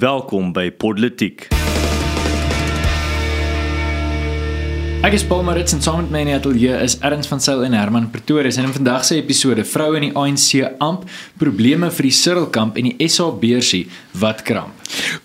Welkom by Politiek. Ek is Paul Marits en saam met my in die ateljee is Erns van Sail en Herman Pretorius en in vandag se episode vroue in die ANC amp, probleme vir die Sirkelkamp en die SA beursie wat kramp.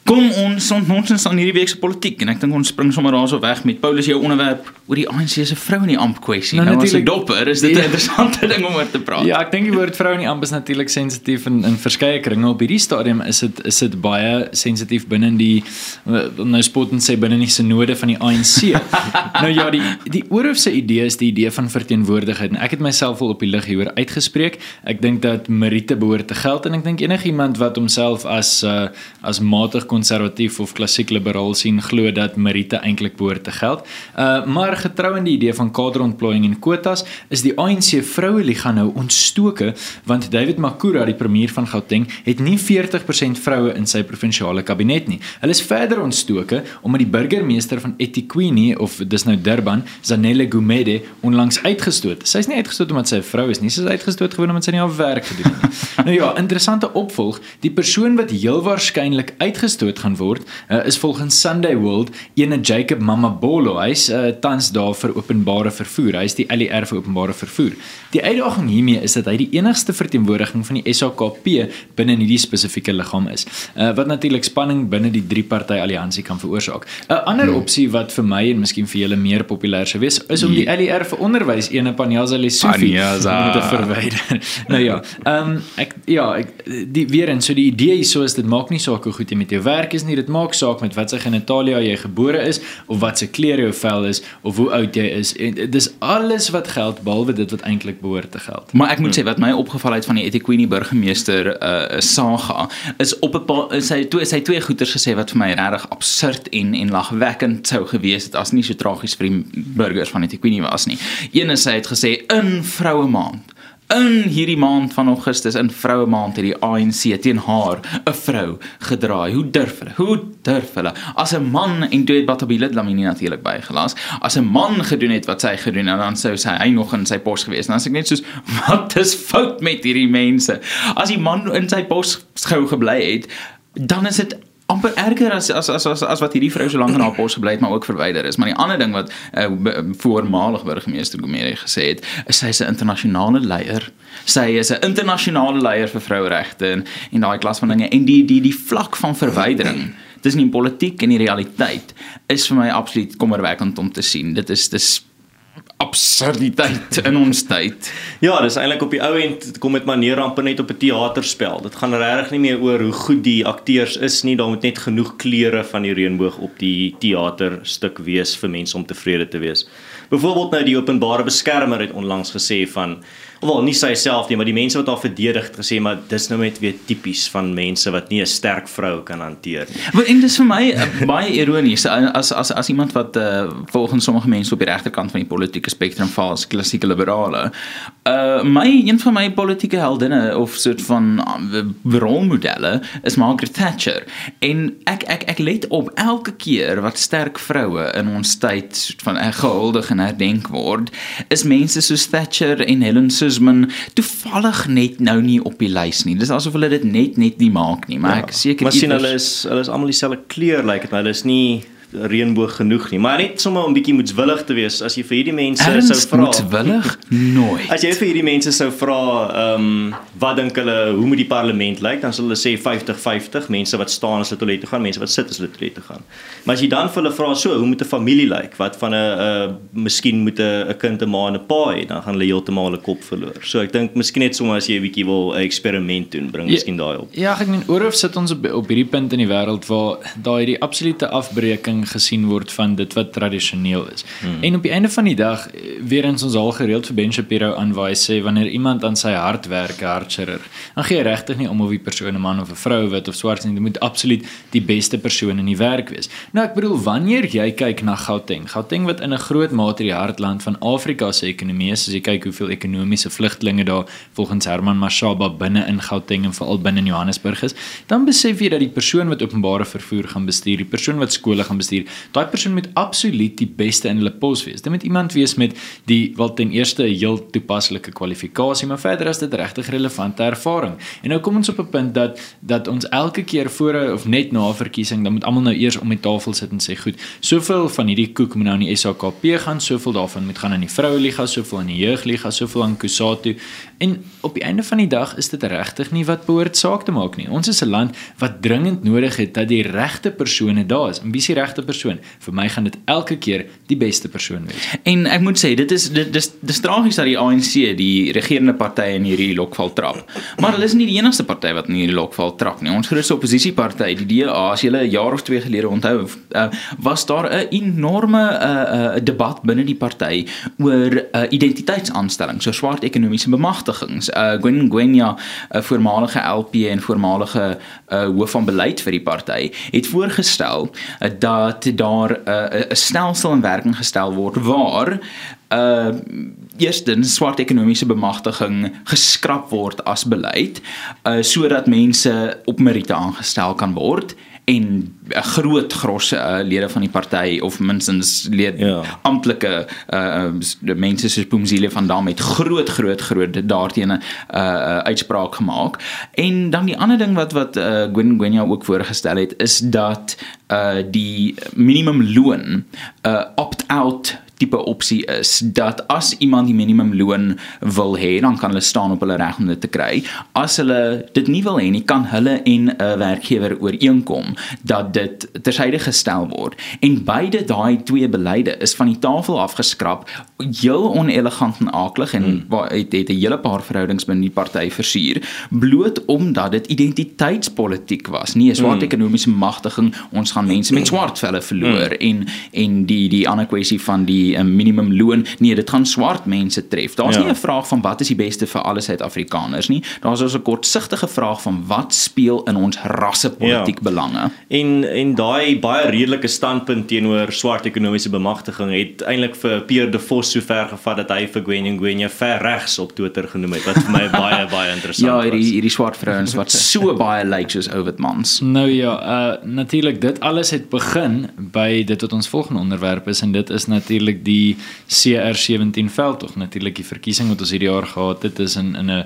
Kom ons ons ons aan hierdie week se politiek en ek dink ons spring sommer daarso weg met Paulus jou onderwerp oor die ANC se vrou in die amp kwessie. Nou, nou as ek dopper is dit 'n interessante ding om oor te praat. Ja, ek dink die woord vrou in die amp is natuurlik sensitief in in verskeie kringe op hierdie stadium is dit is dit baie sensitief binne die nou spot en sê binne die synode van die ANC. nou ja, die die oorhoofse idee is die idee van verteenwoordigheid en ek het myself al op die lig hieroor uitgespreek. Ek dink dat Merite behoort te geld en ek dink enigiemand wat homself as uh, as matig konservatief of klassiek liberaal sien glo dat Merite eintlik behoort te geld. Uh maar getrou aan die idee van kaderontplooiing en kwotas is die ANC vroue liga nou ontstoke want David Makura die premier van Gauteng het nie 40% vroue in sy provinsiale kabinet nie. Hulle is verder ontstoke omdat die burgemeester van eThekwini of dis nou Durban, Zanele Gumede onlangs uitgestoot. Sy is nie uitgestoot omdat sy 'n vrou is nie, sy is uitgestoot gewoon omdat sy nie haar werk gedoen het nie. nou ja, interessante opvolg, die persoon wat heel waarskynlik uitgestoot gaan word, uh, is volgens Sunday World ene Jacob Mamabolo. Hy's uh, tans daar vir openbare vervoer. Hy is die LER vir openbare vervoer. Die uitdaging hiermee is dat hy die enigste verteenwoordiging van die SAKP binne hierdie spesifieke liggaam is. Uh, wat natuurlik spanning binne die drie party alliansie kan veroorsaak. 'n Ander hmm. opsie wat vir my en miskien vir julle meer populêr sou wees, is om die LER vir onderwys ene Panyaza Lesufi te verwyder. nou ja, ehm um, ek ja, ek die weer en so die idee hierso is dit maak nie saak hoe goed jy met jou werk is nie, dit maak saak met wat se genitalia jy gebore is of wat se kleur jou vel is of hoe oud jy is. En dis alles wat geld behalwe dit wat eintlik behoort te geld. Maar ek moet hmm. sê wat my opgeval het van die Etiquette burgemeester uh Saga is op 'n sy toe sy twee goeters gesê wat vir my regtig absurd en en lagwekkend sou gewees het as nie so tragies vir die burgers van Etiquette was nie. Een is hy het gesê in vroue maand In hierdie maand van Augustus in vroue maand het die ANC teen haar 'n vrou gedraai. Hoe durf hulle? Hoe durf hulle? As 'n man en toe het Batabilet Lamini natuurlik bygelas. As 'n man gedoen het wat sy gedoen het, dan sou sy hy nog in sy pos gewees. Dan as ek net soos wat is fout met hierdie mense? As die man in sy pos gehou gebly het, dan is dit amper erger as as as as, as wat hierdie vrou so lank in haar pos gebly het maar ook verwyder is. Maar die ander ding wat 'n uh, voormalige burgemeester Gomere gesê het, is sy is 'n internasionale leier. Sy is 'n internasionale leier vir vroueregte en en daai klas van dinge en die die die vlak van verwydering tussen die politiek en die realiteit is vir my absoluut kommerwekkend om te sien. Dit is dis absurditeit in ons tyd. Ja, dis eintlik op die ou end kom met maniere amper net op 'n teaterspel. Dit gaan regtig nie meer oor hoe goed die akteurs is nie, daar moet net genoeg kleure van die reënboog op die teaterstuk wees vir mense om tevrede te wees. Byvoorbeeld nou die openbare beskermer het onlangs gesê van wel nie sy self nie, maar die mense wat haar verdedig het gesê maar dis nou net weer tipies van mense wat nie 'n sterk vrou kan hanteer nie. Maar en dis vir my uh, baie ironies as as as iemand wat uh, volgens sommige mense op die regterkant van die politieke spektrum val as klassieke liberale. Uh my een van my politieke heldinne of soort van uh, rolmodelle is Margaret Thatcher en ek ek ek let op elke keer wat sterk vroue in ons tyd soort van gehuldig en herdenk word, is mense soos Thatcher en Helen Suzman Guzman toevallig net nou nie op die lys nie. Dis asof hulle dit net net nie maak nie, maar ja, ek seker Maar sien hulle is hulle is almal dieselfde kleur lyk like dit, maar hulle is nie reënboog genoeg nie. Maar net sommer om bietjie moetswillig te wees as jy vir hierdie mense Ernst sou vra. Moetswillig? Nooit. As jy vir hierdie mense sou vra, ehm um, wat dink hulle hoe moet die parlement lyk? Dan sal hulle sê 50-50, mense wat staan as hulle toilet toe gaan, mense wat sit as hulle toilet toe gaan. Maar as jy dan vir hulle vra so, hoe moet 'n familie lyk? Wat van 'n uh, miskien moet 'n 'n kind 'n ma en 'n pa hê, dan gaan hulle heeltemal hulle kop verloor. So ek dink miskien net sommer as jy 'n bietjie wil 'n eksperiment doen, bring ja, miskien daai op. Ja, ek meen oorhof sit ons op, op hierdie punt in die wêreld waar daai die absolute afbreeking gesien word van dit wat tradisioneel is. Hmm. En op die einde van die dag weer eens ons al gereeld vir Ben Shapiro aanwys sê wanneer iemand aan sy hart werk, 'n hartchirurg, dan gee regtig nie om of die persoon 'n man of 'n vrou wit of swart is nie, dit moet absoluut die beste persoon in die werk wees. Nou ek bedoel wanneer jy kyk na Gauteng, Gauteng wat in 'n groot mate die hartland van Afrika se ekonomie is, as jy kyk hoeveel ekonomiese vlugtlinge daar volgens Herman Mashaba binne in Gauteng en veral binne in Johannesburg is, dan besef jy dat die persoon wat openbare vervoer gaan bestuur, die persoon wat skole gaan bestuur, bestuur, daai persoon moet absoluut die beste in hulle pos wees. Dit moet iemand wees met die wel ten eerste 'n heel toepaslike kwalifikasie, maar verder as dit regtig relevante ervaring. En nou kom ons op 'n punt dat dat ons elke keer voor of net na 'n verkiesing, dan moet almal nou eers om die tafel sit en sê, "Goed, soveel van hierdie koek moet nou in die SAKP gaan, soveel daarvan moet gaan in die Vroueliga, soveel in die Jeugliga, soveel aan Kusatu." En op die einde van die dag is dit regtig nie wat behoort saak te maak nie. Ons is 'n land wat dringend nodig het dat die regte persone daar is. En wie is die regte persoon? Vir my gaan dit elke keer die beste persoon wees. En ek moet sê dit is dit dis dis tragies dat die ANC die regerende party in hierdie lokval trap. Maar hulle is nie die enigste party wat in hierdie lokval trap nie. Ons grootste oppositieparty, die DA, as jy 'n jaar of twee gelede onthou, uh, was daar 'n enorme uh, uh, debat binne die party oor uh, identiteitsaanstelling, so swart ekonomiese bemagtigings. Uh Gwen Gwenya, 'n voormalige LP en voormalige uh, hoof van beleid vir die party, het voorgestel uh, dat daar 'n uh, 'n stelsel in werking gestel word waar uh eerstens swart ekonomiese bemagtiging geskraap word as beleid uh sodat mense op meriete aangestel kan word en 'n groot grosse uh, lede van die party of minstens lede ja. amptelike uh die mense soos Boomzile van Dam het groot groot groot daarteenoor 'n uh, uh, uitspraak gemaak. En dan die ander ding wat wat uh, Gwen Gwenya ook voorgestel het is dat uh die minimumloon uh opt-out tipe opsie is dat as iemand die minimumloon wil hê, dan kan hulle staan op hulle reg om dit te kry. As hulle dit nie wil hê nie, kan hulle en 'n werkgewer ooreenkom dat dit tersyde gestel word. En beide daai twee beleide is van die tafel afgeskraap, heel onelegant en aaklig en hmm. waar het, het 'n hele paar verhoudings binne die party versuur, bloot omdat dit identiteitspolitiek was, nie 'n swart hmm. ekonomiese magtiging. Ons gaan mense met swart velle verloor hmm. en en die die ander kwessie van die die um, minimumloon nee dit gaan swart mense tref. Daar's ja. nie 'n vraag van wat is die beste vir alle suid-afrikaners nie. Daar's also 'n kortsigtige vraag van wat speel in ons rassepolitiek ja. belange? En en daai baie redelike standpunt teenoor swart ekonomiese bemagtiging het eintlik vir Pierre de Vos so ver gevat dat hy vir Gwen Ngwenya ver regs op Twitter genoem het wat vir my baie baie interessant ja hierdie hierdie swart vrouens wat so baie lyk soos Ovid mans. Nou ja uh, natuurlik dit alles het begin by dit wat ons volgende onderwerp is en dit is natuurlik natuurlik die CR17 veldtog natuurlik die verkiesing wat ons hierdie jaar gehad het is in in 'n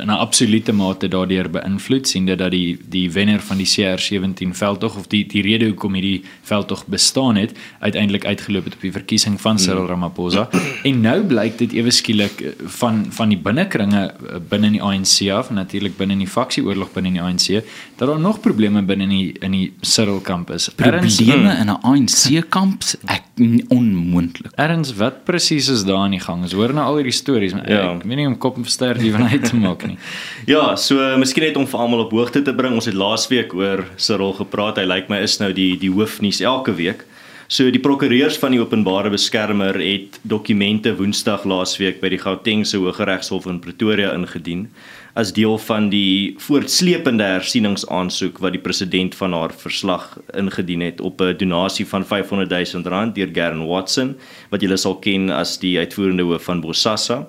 in 'n absolute mate daardeur beïnvloed sien dit dat die die wenner van die CR17 veldtog of die die rede hoekom hierdie veldtog bestaan het uiteindelik uitgeloop het op die verkiesing van Cyril hmm. Ramaphosa en nou blyk dit ewe skielik eh, van van die binnekringe eh, binne in die ANC af natuurlik binne in die faksieoorlog binne in die ANC dat daar nog probleme binne in die in die Cyril kamp is probleme in 'n ANC kamp ek onmoontlik. Erns wat presies is daar aan die gang? Ons hoor nou al hierdie stories, maar ja. ek weet nie om kop verster die van uit te maak nie. ja, so miskien net om vir almal op hoogte te bring. Ons het laasweek oor Cyril gepraat. Hy lyk my is nou die die hoofnuus elke week. So die prokureurs van die openbare beskermer het dokumente Woensdag laasweek by die Gautengse Hooggeregshof in Pretoria ingedien as deel van die voortsleepende hersieningsaansoek wat die president van haar verslag ingedien het op 'n donasie van 500 000 rand deur Gern Watson wat julle sal ken as die uitvoerende hoof van Bosasa.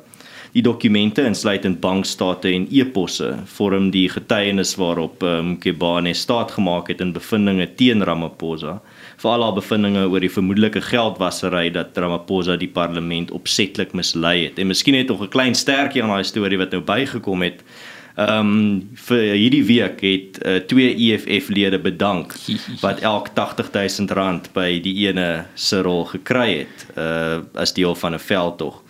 Die dokumente insluitend bankstate en e-posse vorm die getuienis waarop Mkebane um, staat gemaak het in bevindinge teen Ramaphosa vir al haar bevindinge oor die vermoedelike geldwasery dat Ramaphosa die parlement opsetlik mislei het. En miskien het nog 'n klein stertjie aan daai storie wat nou bygekom het. Ehm um, vir hierdie week het uh, twee EFF-lede bedank wat elk R80000 by die ene se rol gekry het uh as deel van 'n veldtog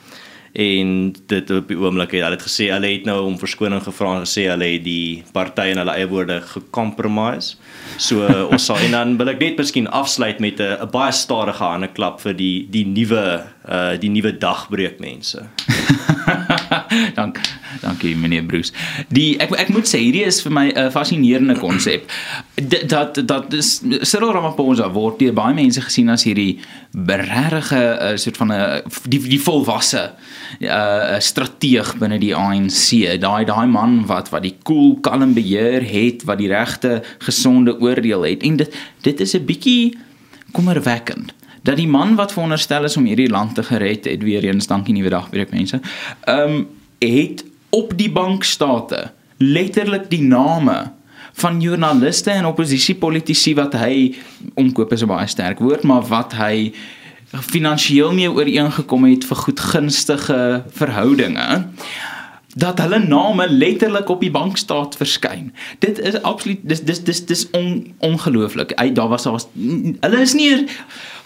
en dit op die oomblik het hulle het gesê hulle het nou om verskoning gevra en gesê hulle het die party in hulle eie woorde gecompromise. So ons sal en dan wil ek net miskien afsluit met 'n baie stadige hande klap vir die die nuwe uh die nuwe dagbreek mense. Dank dankie meneer Bruce. Die ek ek moet sê hierdie is vir my 'n fascinerende konsep. Dat dat is Cyril Ramaphosa word deur baie mense gesien as hierdie regtige uh, soort van 'n die die volwasse uh strateeg binne die ANC. Daai daai man wat wat die cool kalm beheer het, wat die regte gesonde oordeel het. En dit dit is 'n bietjie kommerwekkend dat die man wat veronderstel is om hierdie land te gered het weer eens dankie nuwe dag breek mense. Ehm um, het op die bankstate letterlik die name van joernaliste en oppositiepolitisië wat hy omkoop is 'n baie sterk woord, maar wat hy finansiëel mee ooreengekom het vir goedgunstige verhoudinge dat hulle name letterlik op die bankstaat verskyn. Dit is absoluut dis dis dis dis on, ongelooflik. Hy daar was daar hulle is nie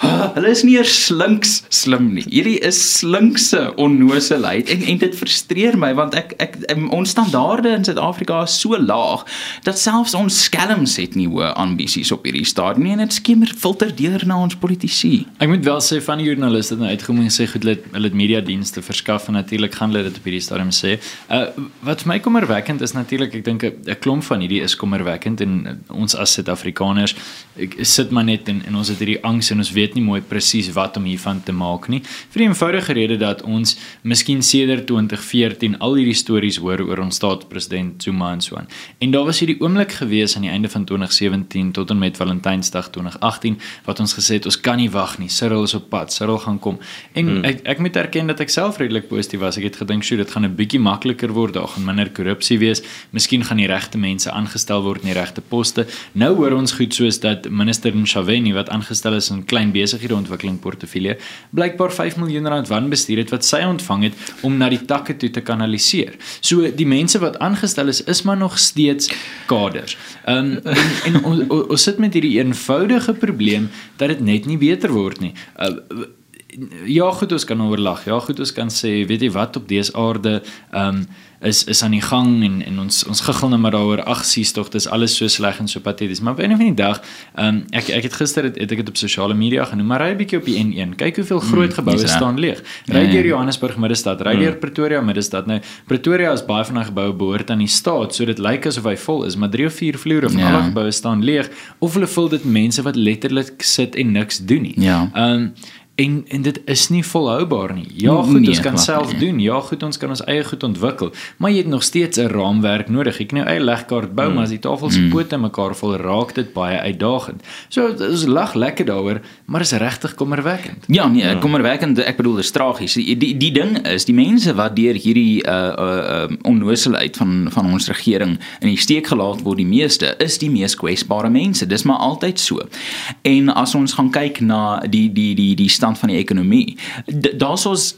hulle is nie slinks slim nie. Hierdie is slinkse onnoosheid en en dit frustreer my want ek ek ons standaarde in Suid-Afrika is so laag dat selfs ons skelms het nie hoë ambisies op hierdie stadium nie en dit skemer filter deur na ons politici. Ek moet wel sê van die joernaliste het nou uitgekom en sê goed hulle hulle het media dienste verskaf en natuurlik gaan hulle dit op hierdie stadium sê. Uh wat vir my kommerwekkend is natuurlik ek dink 'n klomp van hierdie is kommerwekkend en uh, ons as Suid-Afrikaners sit maar net en, en ons het hierdie angs en ons weet nie mooi presies wat om hiervan te maak nie. Vir die eenvoudige rede dat ons miskien sedert 2014 al hierdie stories hoor oor ons staatspresident Zuma en so aan. En daar was hierdie oomblik gewees aan die einde van 2017 tot en met Valentynsdag 2018 wat ons gesê het ons kan nie wag nie. Cyril is op pad. Cyril gaan kom. En hmm. ek ek moet erken dat ek self redelik positief was. Ek het gedink, "Sjoe, dit gaan 'n bietjie makliker word. Daar gaan minder korrupsie wees. Miskien gaan die regte mense aangestel word in die regte poste." Nou hoor ons goed soos dat minister Nshaveni wat aangestel is in klein besighede ontwikkeling portefeulje blykbaar 5 miljoen rand wanbestuur het wat sy ontvang het om na die takke toe te kanaliseer. So die mense wat aangestel is is maar nog steeds kaders. Um, en, en ons, ons sit met hierdie eenvoudige probleem dat dit net nie beter word nie. Uh, ja, goed, ons kan oorlag. Ja, goed, ons kan sê, weet jy wat op dese aarde ehm um, is is aan die gang en en ons ons giggel net maar daaroor ag sies tog dis alles so sleg en so pateties maar op 'n of ander dag um, ek ek het gister het, het ek dit op sosiale media genoem maar ry 'n bietjie op die N1 kyk hoeveel mm, groot geboue mm, staan leeg ry ja, deur. Johannesburg middestad ry deur mm. Pretoria middestad nou Pretoria is baie van daai geboue behoort aan die staat so dit lyk asof hy vol is maar 3 of 4 vloere van ja. alle geboue staan leeg of hulle vul dit mense wat letterlik sit en niks doen nie ja um, En en dit is nie volhoubaar nie. Ja, goed, nee, ons kan self nie. doen. Ja, goed, ons kan ons eie goed ontwikkel, maar jy het nog steeds 'n raamwerk nodig. Ek nou eie legkaart bou, mm. maar as die tafel se mm. pote mekaar vol raak, dit baie uitdagend. So ons lag lekker daaroor, maar is regtig kommerwekkend. Ja, nee, ja. kommerwekkend. Ek bedoel, dit is tragies. Die, die die ding is, die mense wat deur hierdie uh uh onnoosheid van van ons regering in die steek gelaat word, die meeste is die mees kwesbare mense. Dis maar altyd so. En as ons gaan kyk na die die die die stand van die ekonomie. Daar's ons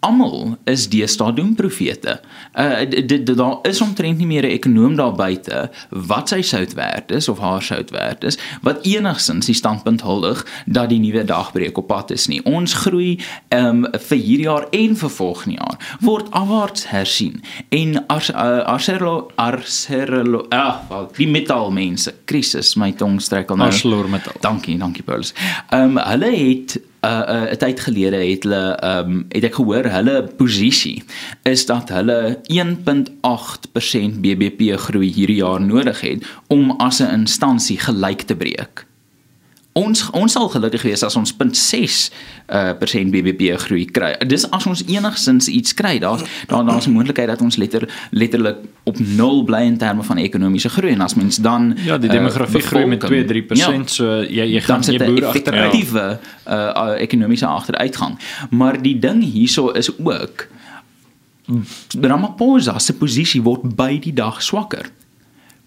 almal is deesdae doemprofete. Uh dit daar is omtrent nie meer 'n ekonom daar buite wat sy sout werd is of haar sout werd is wat enigsins die standpunt huldig dat die nuwe dagbreek op pad is nie. Ons groei um vir hierdie jaar en vir volgende jaar word afwaarts hersien. En as uh, Arcelor Arcelor ah, wel, die metaalmense krisis my tong streek al nou. Arcelor metal. Dankie, dankie Paulus. Um hulle het uh 'n tyd gelede het hulle um het ek gehoor hulle posisie is dat hulle 1.8% BBP groei hierdie jaar nodig het om as 'n instansie gelyk te breek ons ons sal gelukkig wees as ons 0.6 uh persent BBP groei kry. Dis as ons enigsins iets kry. Daar's daar daar's 'n moontlikheid dat ons letter letterlik op 0 bly in terme van ekonomiese groei en as mens dan Ja, die demografie uh, groei met 2-3%, ja, so jy jy gaan jy boer agter die uh, uh ekonomiese agteruitgang. Maar die ding hierso is ook Ramaphosa se posisie word by die dag swakker.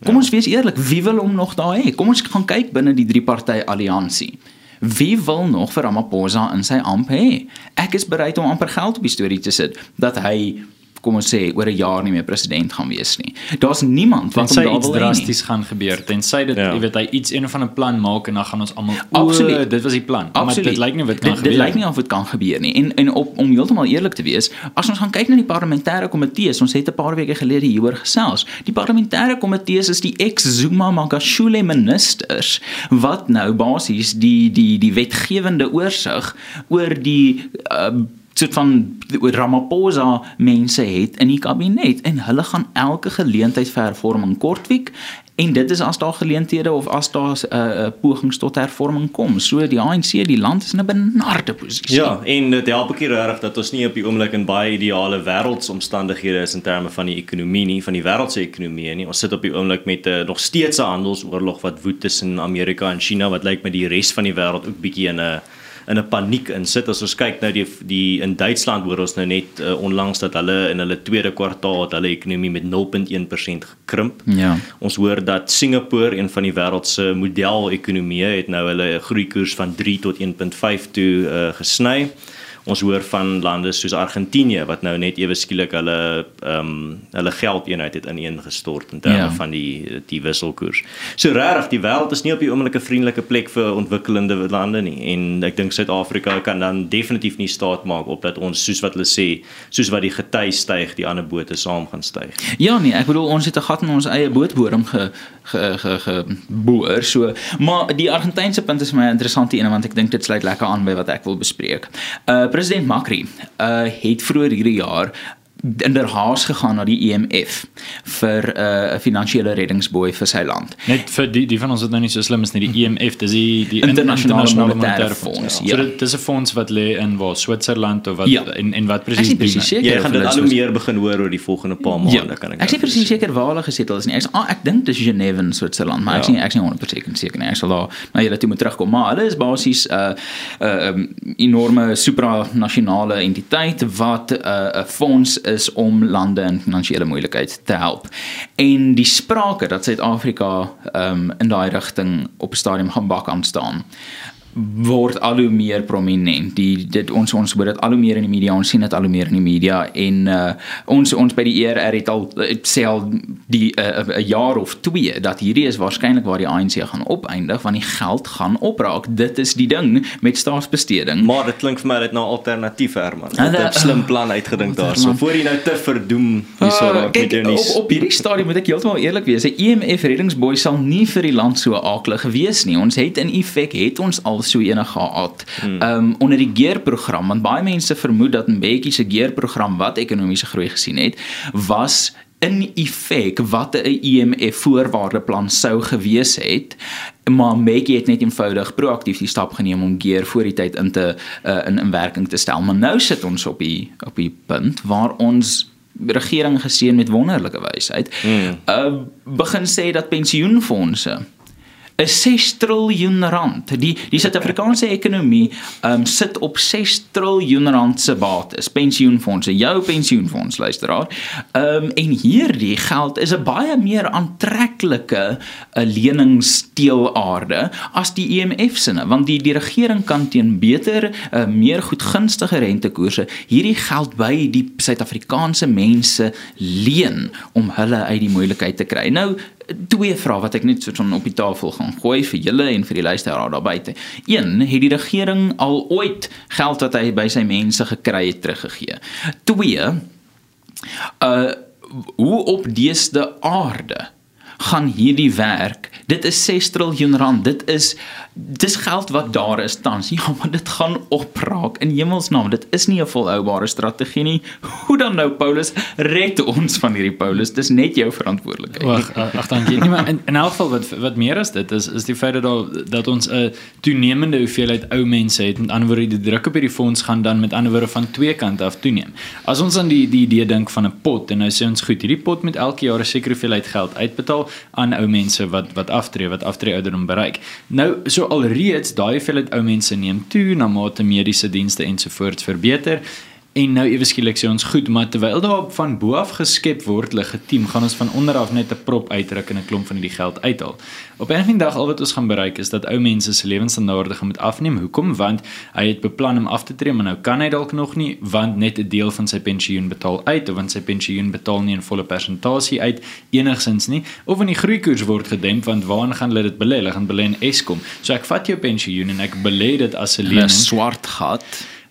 Kom ja. ons wees eerlik, wie wil hom nog daar hê? Kom ons gaan kyk binne die drie party alliansie. Wie wil nog vir Ramaphosa in sy amp hê? Ek is bereid om amper geld op die storie te sit dat hy kom ons sê oor 'n jaar nie meer president gaan wees nie. Daar's niemand wat hom daar wil drasties gaan gebeur tensy dit ja. jy weet hy iets een van 'n plan maak en dan gaan ons almal absoluut dit was die plan. Absoluut. Maar dit lyk nie wat kan dit, gebeur. Dit lyk nie of dit kan gebeur nie. En en op om heeltemal eerlik te wees, as ons gaan kyk na die parlementêre komitees, ons het 'n paar weke gelede hieroor gesels. Die parlementêre komitees is die ex-Zuma Magashule ministers wat nou basies die die die wetgewende oorsig oor die uh, soort van Ramaphosa mense het in die kabinet en hulle gaan elke geleentheid vir hervorming kortwiek en dit is as daar geleenthede of as daar 'n uh, uh, pogings tot hervorming kom. So die ANC, die land is in 'n benarde posisie. Ja, en dit help ook nie regtig dat ons nie op die oomblik in baie ideale wêreldsomstandighede is in terme van die ekonomie nie, van die wêreldse ekonomie nie. Ons sit op die oomblik met 'n uh, nog steeds 'n handelsoorlog wat woed tussen Amerika en China wat lyk met die res van die wêreld ook bietjie in 'n uh, in 'n paniek insit. As ons kyk nou die die in Duitsland hoor ons nou net uh, onlangs dat hulle in hulle tweede kwartaal het hulle ekonomie met 0.1% gekrimp. Ja. Ons hoor dat Singapore, een van die wêreld se model-ekonomieë, het nou hulle groeikoers van 3 tot 1.5 toe uh, gesny. Ons hoor van lande soos Argentinië wat nou net ewe skielik hulle ehm um, hulle geldeenheid het ineengestort in terme Ja. van die die wisselkoers. So regtig, die wêreld is nie op die oomblik 'n vriendelike plek vir ontwikkelende lande nie en ek dink Suid-Afrika kan dan definitief nie staat maak op dat ons soos wat hulle sê, soos wat die gety styg, die ander bote saam gaan styg. Ja nee, ek bedoel ons het 'n gat in ons eie bootbodem ge ge ge, ge boor. So, maar die Argentynse punt is my interessante een want ek dink dit sluit lekker aan by wat ek wil bespreek. Uh president Macri uh het vroeër hierdie jaar inderhaas gegaan na die IMF vir 'n uh, finansiële reddingsboei vir sy land. Net vir die die van ons wat nou nie so slim is nie, die IMF, dis die die Internasionale Monetaire monetaire fonds. Ja. ja. So dit dis 'n fonds wat lê in waar Switserland of wat Ja. en en wat Ek is presies presies doen. seker Jy gaan dit al is- hoe meer begin hoor oor die volgende paar maande kan ek. Ek is nie presies seker waar hulle gesetel is nie. Ek is ah, ek dink dis Genève in Switserland, maar ek is Ja. ek is nie 100% seker nie. Ek sal daar na julle toe moet terugkom, maar hulle is basies 'n uh, 'n uh, um, enorme supranasionale entiteit wat 'n uh, 'n fonds is om lande in finansiële moeilikheid te help. En die sprake dat Suid-Afrika um, in daai rigting op stadium gaan bak aan staan word al hoe meer prominent. Die dit ons ons hoor dit al hoe meer in die media, ons sien dit al hoe meer in die media en uh, ons ons by die ERR het al het sê al die 'n uh, 'n jaar of 2 dat hierdie is waarskynlik waar die ANC gaan opeindig want die geld gaan opraak. Dit is die ding met staatsbesteding. Maar dit klink vir my dit nou alternatief Herman. Da- het 'n slim plan uitgedink oh, daarso. Voor jy nou te verdoem hierso Ah, raak met jou nuus. op, op hierdie stadium moet ek heeltemal eerlik wees. 'n EMF reddingsboei sal nie vir die land so aaklig gewees nie. Ons het in effek het ons al so ene gehad. Ehm um, onder die geerprogram want baie mense vermoed dat Mbeki se geerprogram wat ekonomiese groei gesien het, was in effek wat 'n IMF voorwaardeplan sou gewees het maar Mbeki het net eenvoudig proaktief die stap geneem om geer voor die tyd in te uh, in in werking te stel maar nou sit ons op die op die punt waar ons regering geseën met wonderlike wysheid Hmm. uh begin sê dat pensioenfonde 'n 6 triljoen rand. Die die Suid-Afrikaanse ekonomie um sit op 6 triljoen rand se bates, pensioenfonde, jou pensioenfonds luisteraar. Um en hierdie geld is 'n baie meer aantreklike 'n leningsteelaarde as die IMF sinne, want die die regering kan teen beter, uh, meer goedgunstige rentekoerse hierdie geld by die Suid-Afrikaanse mense leen om hulle uit die moeilikheid te kry. Nou twee vrae wat ek net so op die tafel gaan gooi vir julle en vir die luisteraar daar buite. Een, het die regering al ooit geld wat hy by sy mense gekry het teruggegee? Twee, uh hoe op deesde aarde gaan hierdie werk. Dit is 6 triljoen rand. Dit is dis geld wat daar is tans. Ja, maar dit gaan opraak in hemelsnaam. Dit is nie 'n volhoubare strategie nie. Hoe dan nou Paulus red ons van hierdie Paulus? Dis net jou verantwoordelikheid. Wag, ag dankie. Nee, maar in in elk geval wat wat meer is dit is is die feit dat daar dat ons 'n toenemende hoeveelheid ou mense het. Met ander woorde, die druk op hierdie fonds gaan dan met ander woorde van twee kante af toeneem. As ons aan die die idee dink van 'n pot en nou sê ons goed, hierdie pot moet elke jaar 'n sekere hoeveelheid geld uitbetaal aan ou mense wat wat aftree, wat aftree ouderdom bereik. Nou so alreeds daai hoeveelheid ou mense neem toe na mate mediese dienste ensovoorts verbeter. En nou ewe skielik sê ons goed, maar terwyl daar van bo af geskep word legitiem, gaan ons van onder af net 'n prop uitdruk en 'n klomp van hierdie geld uithaal. Op 'n van die dag al wat ons gaan bereik is dat ou mense se lewensstandaarde gaan moet afneem. Hoekom? Want hy het beplan om af te tree, maar nou kan hy dalk nog nie want net 'n deel van sy pensioen betaal uit of want sy pensioen betaal nie in volle persentasie uit enigsins nie of in die groeikoers word gedemp want waarna gaan hulle dit belê? Hulle gaan belê in Eskom. So ek vat jou pensioen en ek belê dit as 'n 'n lening. swart gat.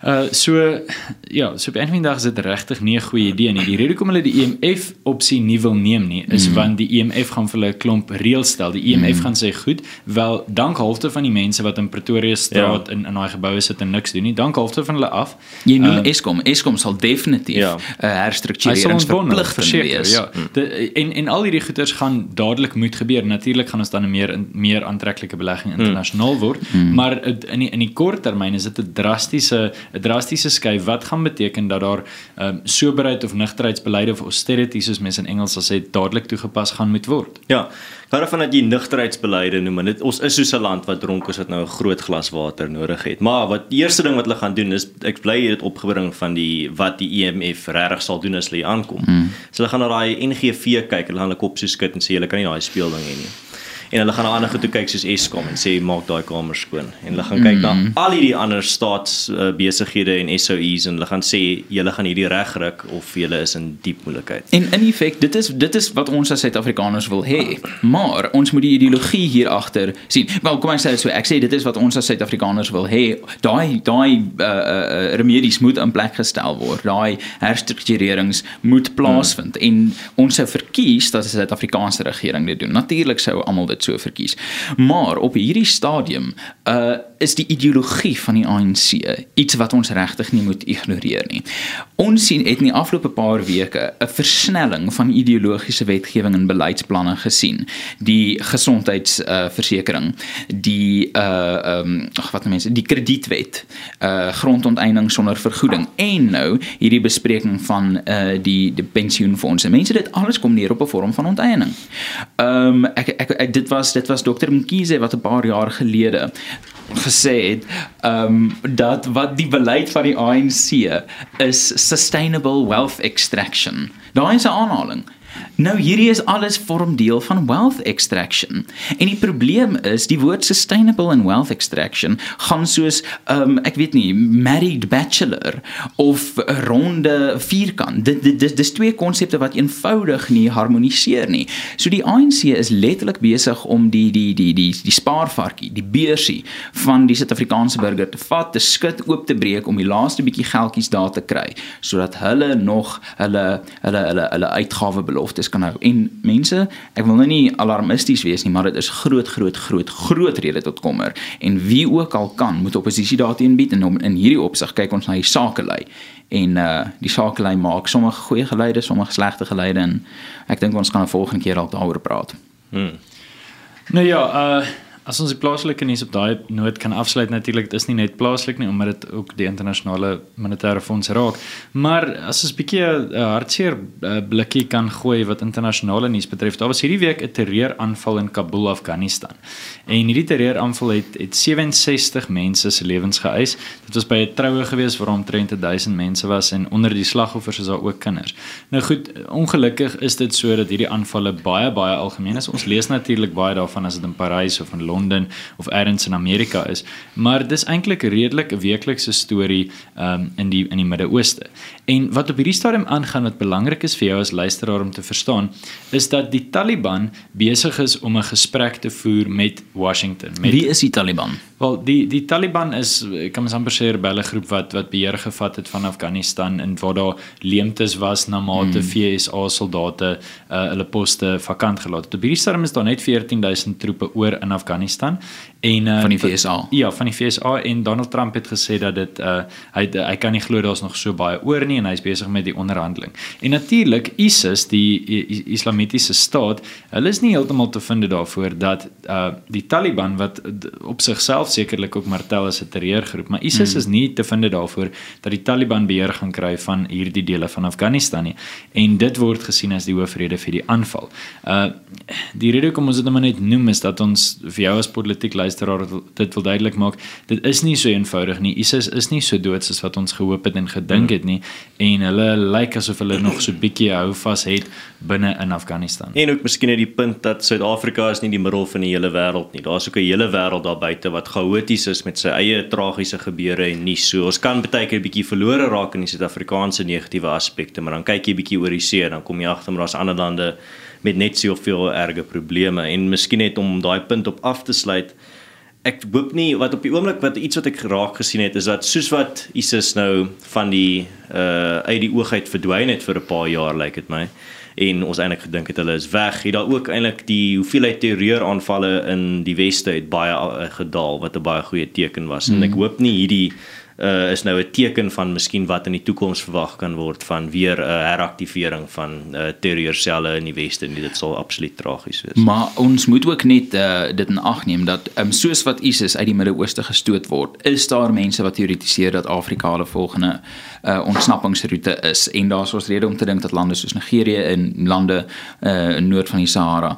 Uh so ja, so op 'n van die dae is dit regtig nie 'n goeie idee nie. Die rede hoekom hulle die EMF opsie nie wil neem nie, is mm. want die EMF gaan vir hulle 'n klomp reëls stel. Die EMF mm. gaan sê, "Goed, wel, dank halfte van die mense wat in Pretoria straat ja. in in daai geboue sit en niks doen nie. Dank halfte van hulle af." Jy noem Uh, uh, Eskom. Eskom sal definitief 'n Ja. ja. Wonder, herstruktureringsverpligting wees. Ja. De, en en al hierdie goeders gaan dadelik moet gebeur. Natuurlik gaan ons dan 'n meer meer aantreklike belegging internasionaal word, mm. maar in die, in die kort termyn is dit 'n drastiese 'n drastiese skuif wat gaan beteken dat daar ehm um, soberheid of nugterheidsbeleide of austerity soos mense in Engels sal sê dadelik toegepas gaan moet word. Ja. Gaan van dat jy nugterheidsbeleide noem, dit ons is soos 'n land wat dronk is wat nou 'n groot glas water nodig het. Maar wat die eerste ding wat hulle gaan doen is ek bly dit opgebring van die wat die EMF regtig sal doen as hulle aankom. Hmm. So hulle gaan na daai NGV kyk, hulle gaan hulle kop so skud en sê hulle kan nie daai speelding hê nie en hulle gaan na ander goed toe kyk soos Eskom en sê maak daai kamers skoon en hulle gaan kyk mm. na al hierdie ander staats uh, en SOEs en hulle gaan sê julle gaan hierdie regruk of julle is in diep moeilikheid. En in effek dit is dit is wat ons as Suid-Afrikaners wil hê. Maar ons moet die ideologie hier agter sien. Wel kom ek sê so ek sê dit is wat ons as Suid-Afrikaners wil hê. Daai daai uh, uh, remedies moet in plek gestel word. Daai herstrukturerings moet plaasvind mm. en ons sou verkies dat 'n Suid-Afrikaanse regering dit doen. Natuurlik sou almal dit dit so verkies. Maar op hierdie stadium uh is die ideologie van die ANC iets wat ons regtig nie moet ignoreer nie. Ons sien het in die afgelope paar weke 'n versnelling van ideologiese wetgewing en beleidsplanne gesien. Die gesondheidsversekering, uh, die uh ehm um, ag wat mense, die kredietwet, uh grondonteiening sonder vergoeding en nou hierdie bespreking van uh die die pensioenfonde. Mense dit alles kom neer op 'n vorm van onteiening. Ehm um, ek, ek ek dit was dit was dokter Mkhize wat 'n paar jaar gelede gesê het ehm um, dat wat die beleid van die ANC is sustainable wealth extraction. Daai is 'n aanhaling. Nou hierdie is alles vorm deel van wealth extraction. En die probleem is die woord sustainable and wealth extraction gaan soos um ek weet nie married bachelor of 'n ronde vierkant. Dit dit dis dis twee konsepte wat eenvoudig nie harmoniseer nie. So die ANC is letterlik besig om die die die die die spaarvarkie, die beursie van die Suid-Afrikaanse burger te vat, te skud oop te breek om die laaste bietjie geldjies daar te kry sodat hulle nog hulle hulle hulle hulle uitgawe beloftes kan hou. En mense, ek wil nou nie alarmisties wees nie, maar dit is groot groot groot groot rede tot kommer. En wie ook al kan, moet oppositie daarteen bied en in hierdie opsig kyk ons na die sakelei. En uh die sakelei maak sommige goeie geleide, sommige slegte geleide en ek dink ons kan 'n volgende keer dalk daaroor praat. Hmm. Nou ja, uh As ons die plaaslike nuus op daai noot kan afsluit natuurlik, dit is nie net plaaslik nie omdat dit ook die internasionale monetaire fonds raak, maar as ons 'n bietjie 'n hartseer eh, blikkie kan gooi wat internasionale nuus betref, daar was hierdie week 'n terreuraanval in Kabul, Afghanistan. En hierdie terreuraanval het het 67 mense se lewens geëis. Dit was by 'n troue gewees waar omtrent 1000 mense was en onder die slagoffers is daar ook kinders. Nou goed, ongelukkig is dit so dat hierdie aanvalle baie baie algemeen is. Ons lees natuurlik baie daarvan as dit in Parys of in Londen of elders in Amerika is, maar dis eintlik redelik 'n weeklikse storie um, in die in die Midde-Ooste. En wat op hierdie stadium aangaan wat belangrik is vir jou as luisteraar om te verstaan, is dat die Taliban besig is om 'n gesprek te voer met Washington. Met Wie is die Taliban? Wel, die die Taliban is kan mens amper sê 'n rebelle groep wat wat beheer gevat het van Afghanistan en waar daar leemtes was na mate hmm. FSA soldate uh, hulle poste vakant gelaat het. Op hierdie stadium is daar net 14000 troepe oor in Afghanistan en uh, van die FSA. Ja, van die FSA en Donald Trump het gesê dat dit uh, hy hy kan nie glo daar's nog so baie oor nie en hy's besig met die onderhandeling. En natuurlik ISIS, die Islamitiese staat, hulle is nie heeltemal te vind daarvoor dat uh, die Taliban wat op sigself sekerlik ook martel as 'n terreurgroep, maar ISIS hmm. is nie te vind daarvoor dat die Taliban beheer gaan kry van hierdie dele van Afghanistan nie. En dit word gesien as die hoofrede vir die aanval. Uh die rede kom ons dit nou net noem is dat ons vir jou as politiek luisteraar dit wil duidelik maak, dit is nie so eenvoudig nie. ISIS is nie so dood soos wat ons gehoop het en gedink hmm. het nie en hulle lyk asof hulle nog so bietjie hou vas het binne in Afghanistan. En ook miskien net die punt dat Suid-Afrika is nie die middel van die hele wêreld nie. Daar's ook 'n hele wêreld daar buite wat chaoties is met sy eie tragiese gebeure en nie so. Ons kan baie keer 'n bietjie verlore raak in die Suid-Afrikaanse negatiewe aspekte, maar dan kyk jy bietjie oor die see en dan kom jy agter maar daar's ander lande met net soveel erge probleme en miskien net om daai punt op af te sluit ek hoop nie wat op die oomblik wat iets wat ek geraak gesien het is dat soos wat ISIS nou van die uh uit die oogheid verdwyn het vir 'n paar jaar lyk like dit my en ons eintlik gedink het hulle is weg het daar ook eintlik die hoeveelheid terreuraanvalle in die weste het baie uh, gedaal wat 'n baie goeie teken was mm. en ek mhm. hoop nie hierdie uh, is nou 'n teken van miskien wat in die toekoms verwag kan word van weer 'n uh, heraktivering van uh, terreurselle in die weste en dit sal absoluut tragies wees. Maar ons moet ook net uh, dit in ag neem dat um, soos wat ISIS uit die Midde-Ooste gestoot word, is daar mense wat teoretiseer dat Afrika hulle volgende uh, ontsnappingsroete is en daar's ons rede om te dink dat lande soos Nigerië en lande uh, in noord van die Sahara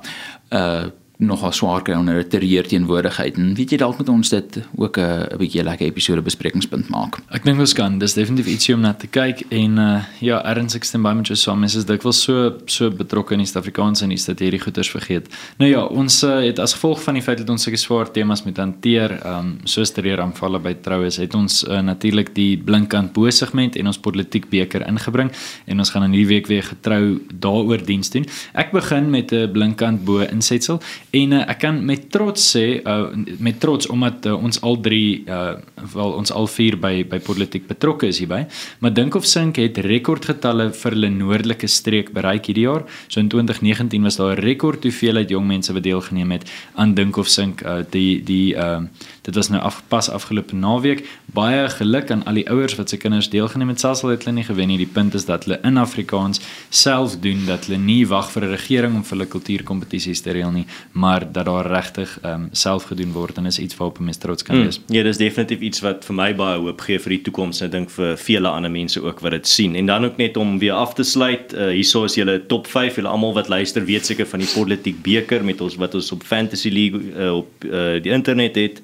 uh nogal swaar kry onder 'n terreur teenwoordigheid. En weet jy dalk moet ons dit ook 'n 'n bietjie lekker episode besprekingspunt maak. Ek dink ons kan. Dis definitief ietsie om na te kyk en uh ja, erns ek stem baie met jou saam. Mens is dikwels so so betrokke in die Suid-Afrikaanse nuus dat hierdie goeters vergeet. Nou ja, ons uh, het as gevolg van die feit dat ons sulke swaar temas moet hanteer, um soos terreuraanvalle by troues, het ons uh, natuurlik die blinkkant bo segment en ons politiek beker ingebring en ons gaan in hierdie week weer getrou daaroor diens doen. Ek begin met 'n blinkkant bo insetsel En uh, ek kan met trots sê uh, met trots omdat uh, ons al drie uh, wel ons al vier by by politiek betrokke is hierby, maar dink of sink het rekordgetalle vir hulle noordelike streek bereik hierdie jaar. So in 2019 was daar 'n rekord hoeveelheid jong mense wat deelgeneem het aan dink of sink uh, die die uh, dit was nou afpas afgelope naweek. Baie geluk aan al die ouers wat se kinders deelgeneem het. Selfs al het hulle nie gewen nie, die punt is dat hulle in Afrikaans self doen dat hulle nie wag vir 'n regering om vir hulle kultuurkompetisies te reël nie, maar dat daar regtig ehm um, self gedoen word en is iets waarop mense trots kan hmm. wees. Mm, ja, dis definitief iets wat vir my baie hoop gee vir die toekoms en ek dink vir vele ander mense ook wat dit sien. En dan ook net om weer af te sluit, uh, hierso is julle top 5. Julle almal wat luister weet seker van die politiek beker met ons wat ons op Fantasy League uh, op uh, die internet het.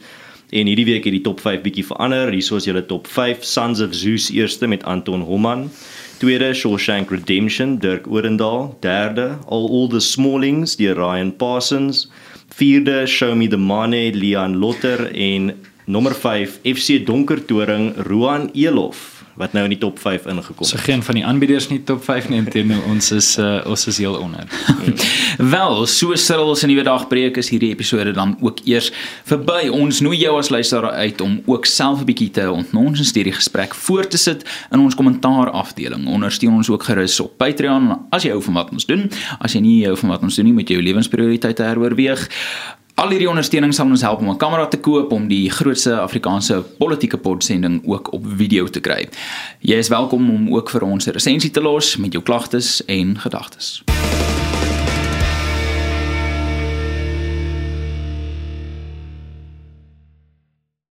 En hierdie week het die top 5 bietjie verander. Hierso is julle top 5 Sons of Zeus eerste met Anton Homan. Tweede Shawshank Redemption Dirk Odendaal. Derde All All the Smallings deur Ryan Parsons. Vierde Show Me the Money Leon Lotter en nommer 5 FC Donkertoring Roan Elof wat nou in die top 5 ingekom het. So geen van die aanbieders nie top 5 nie teenoor ons is uh, ons is heel onder. Wel, so Cyril se nuwe dag breek is hierdie episode dan ook eers verby. Ons nooi jou as luisteraar uit om ook self 'n bietjie te ontnoons en stuur die gesprek voort te sit in ons kommentaar afdeling. Ondersteun ons ook gerus op Patreon as jy hou van wat ons doen. As jy nie hou van wat ons doen nie, moet jy jou lewensprioriteite heroorweeg. Al hierdie ondersteuning sal ons help om 'n kamera te koop om die grootste Afrikaanse politieke podsending ook op video te kry. Jy is welkom om ook vir ons 'n resensie te los met jou klagtes en gedagtes.